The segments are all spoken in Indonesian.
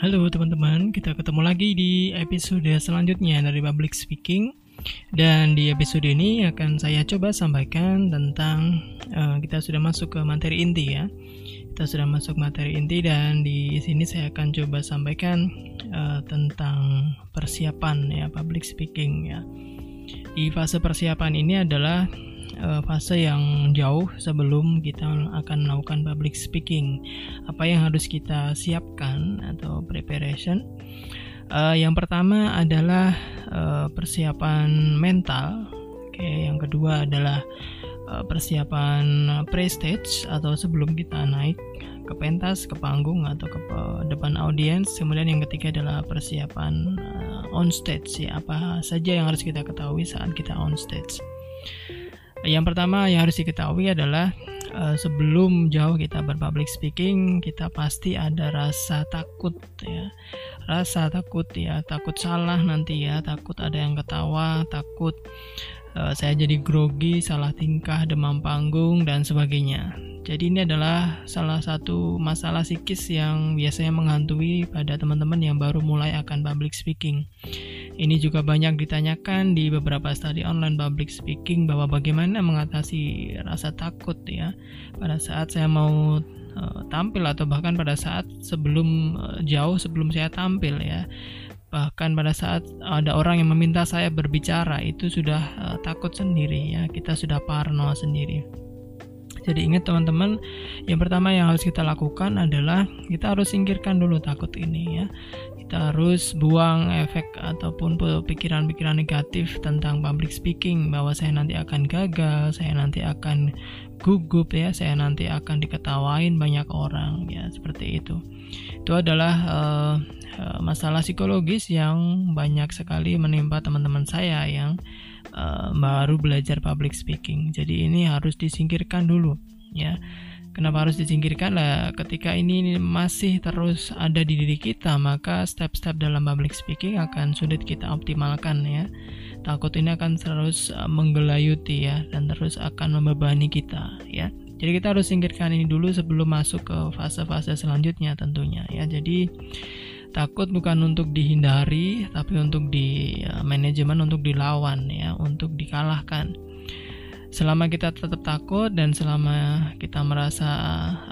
Halo teman-teman, kita ketemu lagi di episode selanjutnya dari Public Speaking. Dan di episode ini akan saya coba sampaikan tentang uh, kita sudah masuk ke materi inti ya. Kita sudah masuk materi inti dan di sini saya akan coba sampaikan uh, tentang persiapan ya public speaking ya. Di fase persiapan ini adalah uh, fase yang jauh sebelum kita akan melakukan public speaking. Apa yang harus kita siapkan atau preparation? Uh, yang pertama adalah uh, persiapan mental. Oke, yang kedua adalah uh, persiapan pre-stage atau sebelum kita naik ke pentas, ke panggung atau ke depan audiens. Kemudian yang ketiga adalah persiapan on stage ya, apa saja yang harus kita ketahui saat kita on stage. Yang pertama yang harus diketahui adalah uh, sebelum jauh kita berpublic speaking, kita pasti ada rasa takut ya. Rasa takut ya, takut salah nanti ya, takut ada yang ketawa, takut uh, saya jadi grogi, salah tingkah, demam panggung dan sebagainya. Jadi ini adalah salah satu masalah psikis yang biasanya menghantui pada teman-teman yang baru mulai akan public speaking. Ini juga banyak ditanyakan di beberapa studi online public speaking bahwa bagaimana mengatasi rasa takut ya pada saat saya mau uh, tampil atau bahkan pada saat sebelum uh, jauh sebelum saya tampil ya. Bahkan pada saat ada orang yang meminta saya berbicara itu sudah uh, takut sendiri ya. Kita sudah parno sendiri jadi ingat teman-teman, yang pertama yang harus kita lakukan adalah kita harus singkirkan dulu takut ini ya kita harus buang efek ataupun pikiran-pikiran negatif tentang public speaking bahwa saya nanti akan gagal, saya nanti akan gugup ya, saya nanti akan diketawain banyak orang ya seperti itu. Itu adalah uh, masalah psikologis yang banyak sekali menimpa teman-teman saya yang uh, baru belajar public speaking. Jadi ini harus disingkirkan dulu ya Kenapa harus disingkirkan? Lah, ketika ini masih terus ada di diri kita, maka step-step dalam public speaking akan sulit kita optimalkan ya. Takut ini akan terus uh, menggelayuti ya dan terus akan membebani kita ya. Jadi kita harus singkirkan ini dulu sebelum masuk ke fase-fase selanjutnya tentunya ya. Jadi takut bukan untuk dihindari tapi untuk di uh, manajemen untuk dilawan ya, untuk dikalahkan. Selama kita tetap takut dan selama kita merasa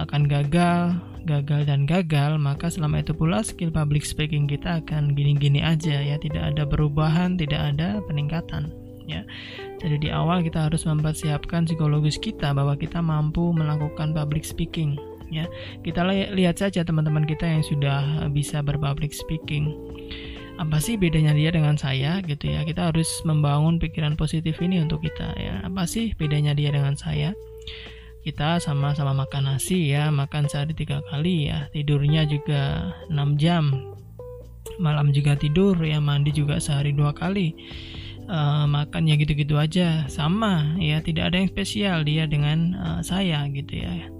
akan gagal, gagal dan gagal, maka selama itu pula skill public speaking kita akan gini-gini aja ya, tidak ada perubahan, tidak ada peningkatan ya. Jadi di awal kita harus mempersiapkan psikologis kita bahwa kita mampu melakukan public speaking ya. Kita lihat saja teman-teman kita yang sudah bisa berpublic speaking. Apa sih bedanya dia dengan saya gitu ya? Kita harus membangun pikiran positif ini untuk kita ya. Apa sih bedanya dia dengan saya? Kita sama-sama makan nasi ya. Makan sehari tiga kali ya. Tidurnya juga 6 jam. Malam juga tidur ya. Mandi juga sehari dua kali. Uh, makan ya gitu-gitu aja. Sama ya. Tidak ada yang spesial dia dengan uh, saya gitu ya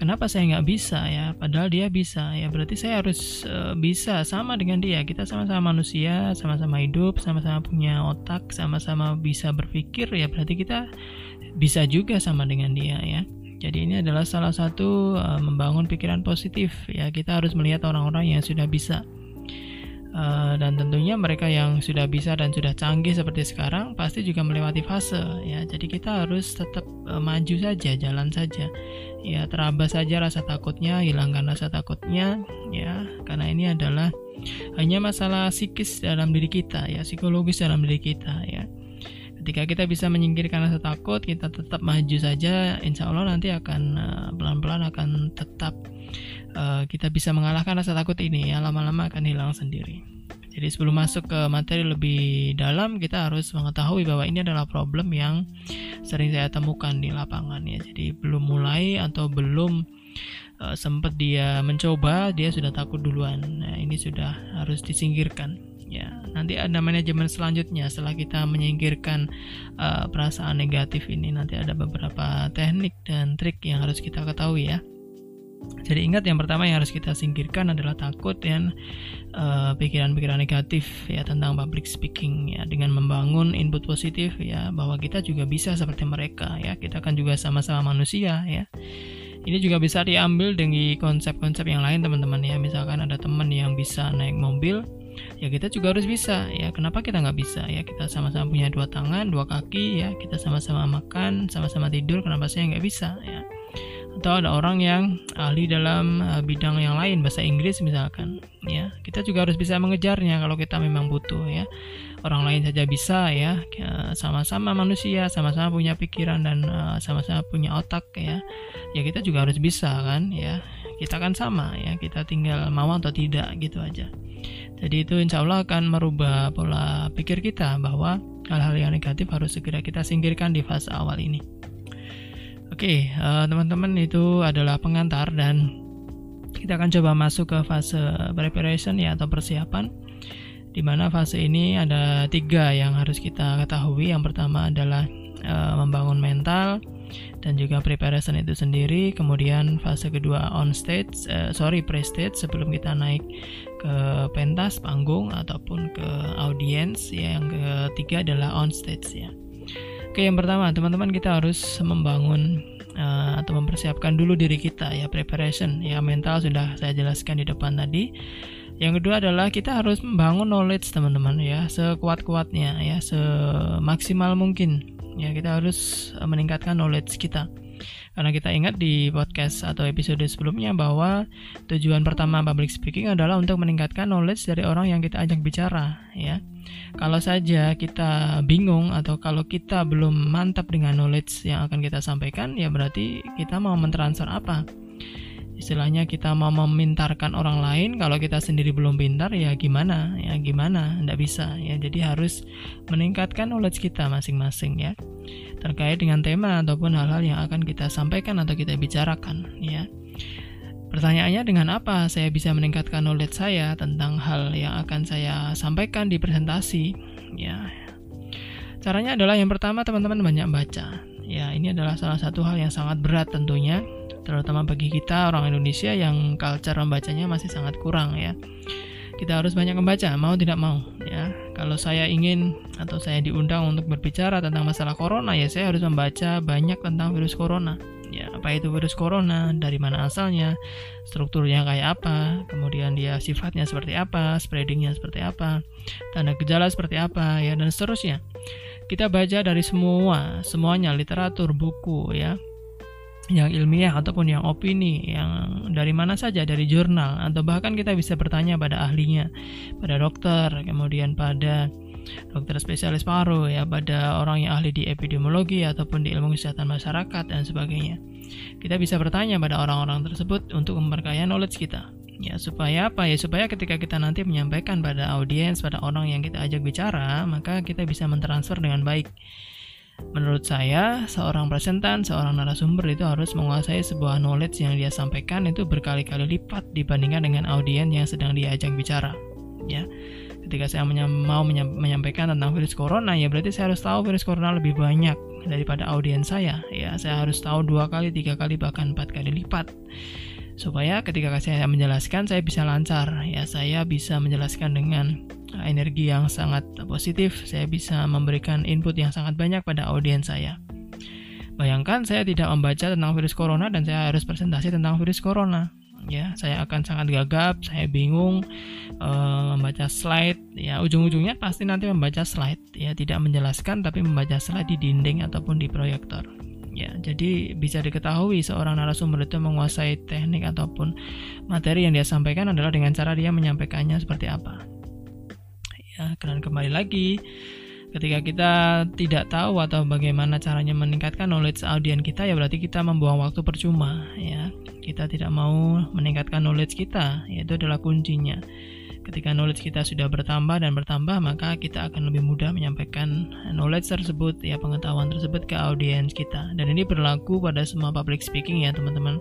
kenapa saya nggak bisa ya? Padahal dia bisa ya. Berarti saya harus uh, bisa sama dengan dia. Kita sama-sama manusia sama-sama hidup sama-sama punya otak sama-sama bisa berpikir ya. Berarti kita bisa juga sama dengan dia ya. Jadi ini adalah salah satu uh, membangun pikiran positif ya. Kita harus melihat orang-orang yang sudah bisa Uh, dan tentunya mereka yang sudah bisa dan sudah canggih seperti sekarang pasti juga melewati fase ya. Jadi kita harus tetap uh, maju saja jalan saja. Ya teraba saja rasa takutnya hilangkan rasa takutnya ya. Karena ini adalah hanya masalah psikis dalam diri kita ya psikologis dalam diri kita ya ketika kita bisa menyingkirkan rasa takut kita tetap maju saja insya Allah nanti akan uh, pelan-pelan akan tetap uh, kita bisa mengalahkan rasa takut ini ya lama-lama akan hilang sendiri. Jadi sebelum masuk ke materi lebih dalam kita harus mengetahui bahwa ini adalah problem yang sering saya temukan di lapangan ya. Jadi belum mulai atau belum uh, sempat dia mencoba dia sudah takut duluan. Nah, ini sudah harus disingkirkan ya nanti ada manajemen selanjutnya setelah kita menyingkirkan uh, perasaan negatif ini. Nanti ada beberapa teknik dan trik yang harus kita ketahui ya. Jadi ingat yang pertama yang harus kita singkirkan adalah takut dan eh, pikiran-pikiran negatif ya tentang public speaking ya. Dengan membangun input positif ya bahwa kita juga bisa seperti mereka ya. Kita kan juga sama-sama manusia ya. Ini juga bisa diambil dengan konsep-konsep yang lain teman-teman ya. Misalkan ada teman yang bisa naik mobil ya kita juga harus bisa. Ya kenapa kita nggak bisa? Ya kita sama-sama punya dua tangan dua kaki ya. Kita sama-sama makan sama-sama tidur kenapa saya nggak bisa? Ya. Atau ada orang yang ahli dalam uh, bidang yang lain bahasa Inggris misalkan. Ya kita juga harus bisa mengejarnya kalau kita memang butuh ya. Orang lain saja bisa ya. Sama-sama manusia sama-sama punya pikiran dan uh, sama-sama punya otak ya. Ya kita juga harus bisa kan ya kita kan sama ya kita tinggal mau atau tidak gitu aja jadi itu insya Allah akan merubah pola pikir kita bahwa hal-hal yang negatif harus segera kita singkirkan di fase awal ini Oke, uh, teman-teman itu adalah pengantar dan kita akan coba masuk ke fase preparation ya atau persiapan. Di mana fase ini ada tiga yang harus kita ketahui. Yang pertama adalah uh, membangun mental dan juga preparation itu sendiri. Kemudian fase kedua on stage, uh, sorry pre stage sebelum kita naik ke pentas panggung ataupun ke audience. Ya, yang ketiga adalah on stage ya. Oke, yang pertama, teman-teman kita harus membangun uh, atau mempersiapkan dulu diri kita ya preparation ya mental sudah saya jelaskan di depan tadi. Yang kedua adalah kita harus membangun knowledge teman-teman ya sekuat-kuatnya ya semaksimal mungkin ya kita harus meningkatkan knowledge kita. Karena kita ingat di podcast atau episode sebelumnya bahwa tujuan pertama public speaking adalah untuk meningkatkan knowledge dari orang yang kita ajak bicara, ya. Kalau saja kita bingung atau kalau kita belum mantap dengan knowledge yang akan kita sampaikan, ya berarti kita mau mentransfer apa? Istilahnya kita mau memintarkan orang lain kalau kita sendiri belum pintar ya gimana? Ya gimana? Ndak bisa. Ya jadi harus meningkatkan knowledge kita masing-masing ya. Terkait dengan tema ataupun hal-hal yang akan kita sampaikan atau kita bicarakan ya. Pertanyaannya dengan apa saya bisa meningkatkan knowledge saya tentang hal yang akan saya sampaikan di presentasi ya? Caranya adalah yang pertama teman-teman banyak baca. Ya ini adalah salah satu hal yang sangat berat tentunya terutama bagi kita orang Indonesia yang culture membacanya masih sangat kurang ya. Kita harus banyak membaca mau tidak mau ya. Kalau saya ingin atau saya diundang untuk berbicara tentang masalah corona ya saya harus membaca banyak tentang virus corona ya. Apa itu virus corona dari mana asalnya strukturnya kayak apa kemudian dia sifatnya seperti apa spreadingnya seperti apa tanda gejala seperti apa ya dan seterusnya. Kita baca dari semua semuanya literatur buku ya yang ilmiah ataupun yang opini yang dari mana saja dari jurnal atau bahkan kita bisa bertanya pada ahlinya pada dokter kemudian pada dokter spesialis paru ya pada orang yang ahli di epidemiologi ataupun di ilmu kesehatan masyarakat dan sebagainya. Kita bisa bertanya pada orang-orang tersebut untuk memperkaya knowledge kita. Ya supaya apa? Ya supaya ketika kita nanti menyampaikan pada audiens pada orang yang kita ajak bicara maka kita bisa mentransfer dengan baik Menurut saya, seorang presentan, seorang narasumber itu harus menguasai sebuah knowledge yang dia sampaikan itu berkali-kali lipat dibandingkan dengan audiens yang sedang diajak bicara. Ya, ketika saya mau menyampaikan tentang virus corona, ya berarti saya harus tahu virus corona lebih banyak daripada audiens saya. Ya, saya harus tahu dua kali, tiga kali, bahkan empat kali lipat supaya ketika saya menjelaskan saya bisa lancar ya saya bisa menjelaskan dengan energi yang sangat positif, saya bisa memberikan input yang sangat banyak pada audiens saya. Bayangkan saya tidak membaca tentang virus corona dan saya harus presentasi tentang virus corona. Ya, saya akan sangat gagap, saya bingung uh, membaca slide. Ya, ujung-ujungnya pasti nanti membaca slide. Ya, tidak menjelaskan tapi membaca slide di dinding ataupun di proyektor. Ya, jadi bisa diketahui seorang narasumber itu menguasai teknik ataupun materi yang dia sampaikan adalah dengan cara dia menyampaikannya seperti apa ya dan kembali lagi ketika kita tidak tahu atau bagaimana caranya meningkatkan knowledge audiens kita ya berarti kita membuang waktu percuma ya. Kita tidak mau meningkatkan knowledge kita yaitu adalah kuncinya. Ketika knowledge kita sudah bertambah dan bertambah maka kita akan lebih mudah menyampaikan knowledge tersebut ya pengetahuan tersebut ke audiens kita. Dan ini berlaku pada semua public speaking ya teman-teman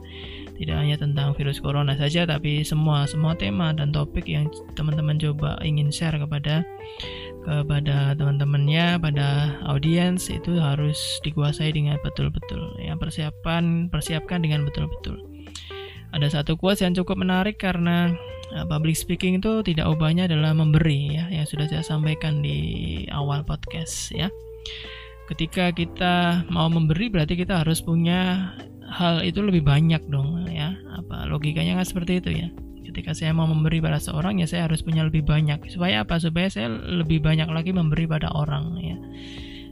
tidak hanya tentang virus corona saja tapi semua semua tema dan topik yang teman-teman coba ingin share kepada kepada teman-temannya pada audiens itu harus dikuasai dengan betul-betul ya persiapan persiapkan dengan betul-betul ada satu quotes yang cukup menarik karena Nah, public speaking itu tidak ubahnya adalah memberi ya yang sudah saya sampaikan di awal podcast ya. Ketika kita mau memberi berarti kita harus punya hal itu lebih banyak dong ya. Apa logikanya nggak seperti itu ya? Ketika saya mau memberi pada seorang ya saya harus punya lebih banyak. Supaya apa? Supaya saya lebih banyak lagi memberi pada orang ya.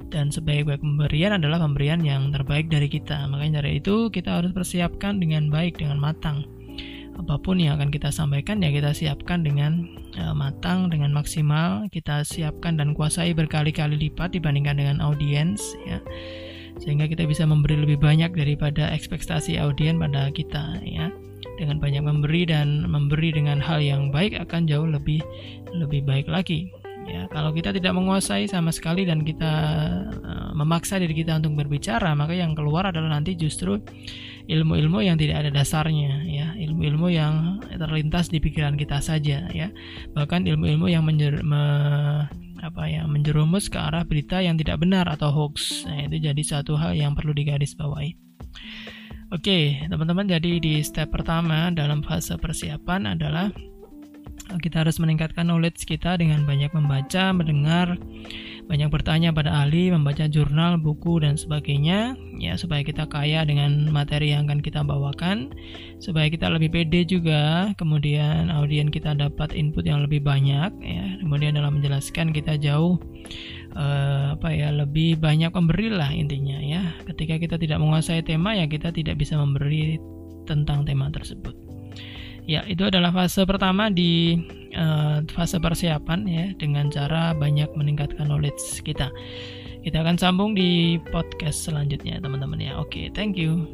Dan sebaik-baik pemberian adalah pemberian yang terbaik dari kita. Makanya dari itu kita harus persiapkan dengan baik dengan matang. Apa pun yang akan kita sampaikan ya kita siapkan dengan uh, matang dengan maksimal. Kita siapkan dan kuasai berkali-kali lipat dibandingkan dengan audiens ya sehingga kita bisa memberi lebih banyak daripada ekspektasi audiens pada kita ya. Dengan banyak memberi dan memberi dengan hal yang baik akan jauh lebih lebih baik lagi ya. Kalau kita tidak menguasai sama sekali dan kita uh, memaksa diri kita untuk berbicara maka yang keluar adalah nanti justru ilmu-ilmu yang tidak ada dasarnya ya. Ilmu-ilmu yang terlintas di pikiran kita saja ya. Bahkan ilmu-ilmu yang menjer me, apa ya menjerumus ke arah berita yang tidak benar atau hoax. Nah, itu jadi satu hal yang perlu digarisbawahi. Oke teman-teman jadi di step pertama dalam fase persiapan adalah kita harus meningkatkan knowledge kita dengan banyak membaca, mendengar, banyak bertanya pada ahli, membaca jurnal, buku dan sebagainya ya supaya kita kaya dengan materi yang akan kita bawakan, supaya kita lebih pede juga, kemudian audien kita dapat input yang lebih banyak ya. Kemudian dalam menjelaskan kita jauh uh, apa ya lebih banyak memberi lah intinya ya. Ketika kita tidak menguasai tema ya kita tidak bisa memberi tentang tema tersebut. Ya, itu adalah fase pertama di uh, fase persiapan ya dengan cara banyak meningkatkan knowledge kita. Kita akan sambung di podcast selanjutnya, teman-teman ya. Oke, okay, thank you.